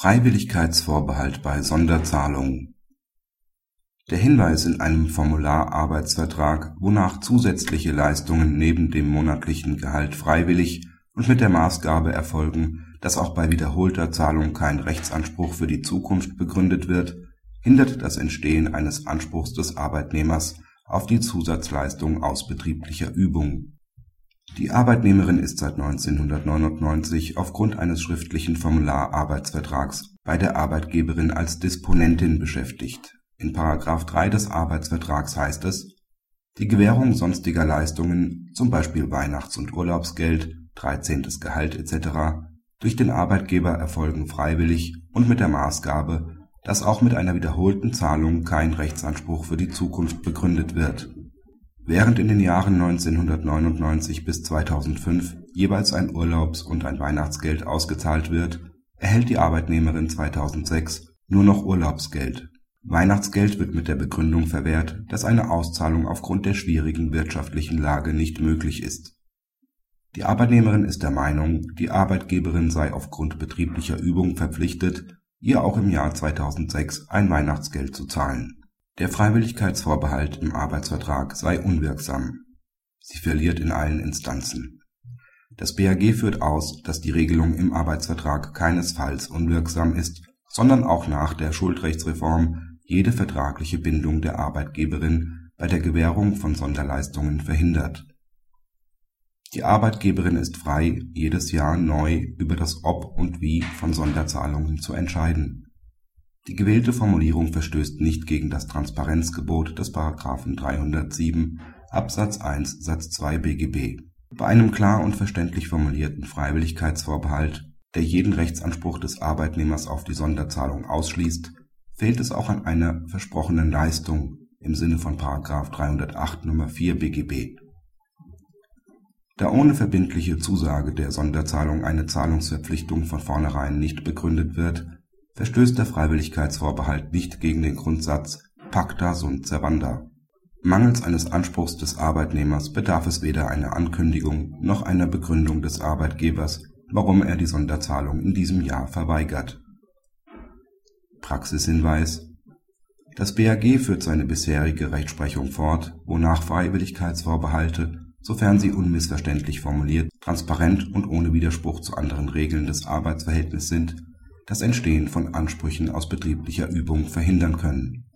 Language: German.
Freiwilligkeitsvorbehalt bei Sonderzahlungen. Der Hinweis in einem Formular Arbeitsvertrag, wonach zusätzliche Leistungen neben dem monatlichen Gehalt freiwillig und mit der Maßgabe erfolgen, dass auch bei wiederholter Zahlung kein Rechtsanspruch für die Zukunft begründet wird, hindert das Entstehen eines Anspruchs des Arbeitnehmers auf die Zusatzleistung aus betrieblicher Übung die Arbeitnehmerin ist seit 1999 aufgrund eines schriftlichen Formular-Arbeitsvertrags bei der Arbeitgeberin als Disponentin beschäftigt. In § 3 des Arbeitsvertrags heißt es: Die Gewährung sonstiger Leistungen zum Beispiel Weihnachts und Urlaubsgeld, 13. Gehalt etc. durch den Arbeitgeber erfolgen freiwillig und mit der Maßgabe, dass auch mit einer wiederholten Zahlung kein Rechtsanspruch für die Zukunft begründet wird Während in den Jahren 1999 bis 2005 jeweils ein Urlaubs und ein Weihnachtsgeld ausgezahlt wird, erhält die Arbeitnehmerin 2006 nur noch Urlaubsgeld. Weihnachtsgeld wird mit der Begründung verwehrt, dass eine Auszahlung aufgrund der schwierigen wirtschaftlichen Lage nicht möglich ist. Die Arbeitnehmerin ist der Meinung, die Arbeitgeberin sei aufgrund betrieblicher Übung verpflichtet, ihr auch im Jahr 2006 ein Weihnachtsgeld zu zahlen der Freiwilligkeitsvorbehalt im Arbeitsvertrag sei unwirksam. Sie verliert in allen Instanzen. Das BAG führt aus, dass die Regelung im Arbeitsvertrag keinesfalls unwirksam ist, sondern auch nach der Schuldrechtsreform jede vertragliche Bindung der Arbeitgeberin bei der Gewährung von Sonderleistungen verhindert. Die Arbeitgeberin ist frei, jedes Jahr neu über das Ob und Wie von Sonderzahlungen zu entscheiden die gewählte Formulierung verstößt nicht gegen das Transparenzgebot des § 307 Absatz 1 Satz 2 BGB. Bei einem klar und verständlich formulierten Freiwilligkeitsvorbehalt, der jeden Rechtsanspruch des Arbeitnehmers auf die Sonderzahlung ausschließt, fehlt es auch an einer versprochenen Leistung im Sinne von § 308 Nr. 4 BGB. Da ohne verbindliche Zusage der Sonderzahlung eine Zahlungsverpflichtung von vornherein nicht begründet wird verstößt der Freiwilligkeitsvorbehalt nicht gegen den Grundsatz pacta sunt servanda. Mangels eines Anspruchs des Arbeitnehmers bedarf es weder einer Ankündigung noch einer Begründung des Arbeitgebers, warum er die Sonderzahlung in diesem Jahr verweigert. Praxishinweis Das BAG führt seine bisherige Rechtsprechung fort, wonach Freiwilligkeitsvorbehalte, sofern sie unmissverständlich formuliert, transparent und ohne Widerspruch zu anderen Regeln des Arbeitsverhältnisses sind das Entstehen von Ansprüchen aus betrieblicher Übung verhindern können